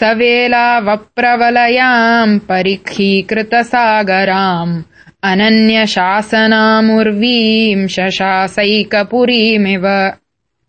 सवेलावप्रवलयाम् परिखीकृतसागराम् अनन्यशासनामुर्वीम् शशासैकपुरीमिव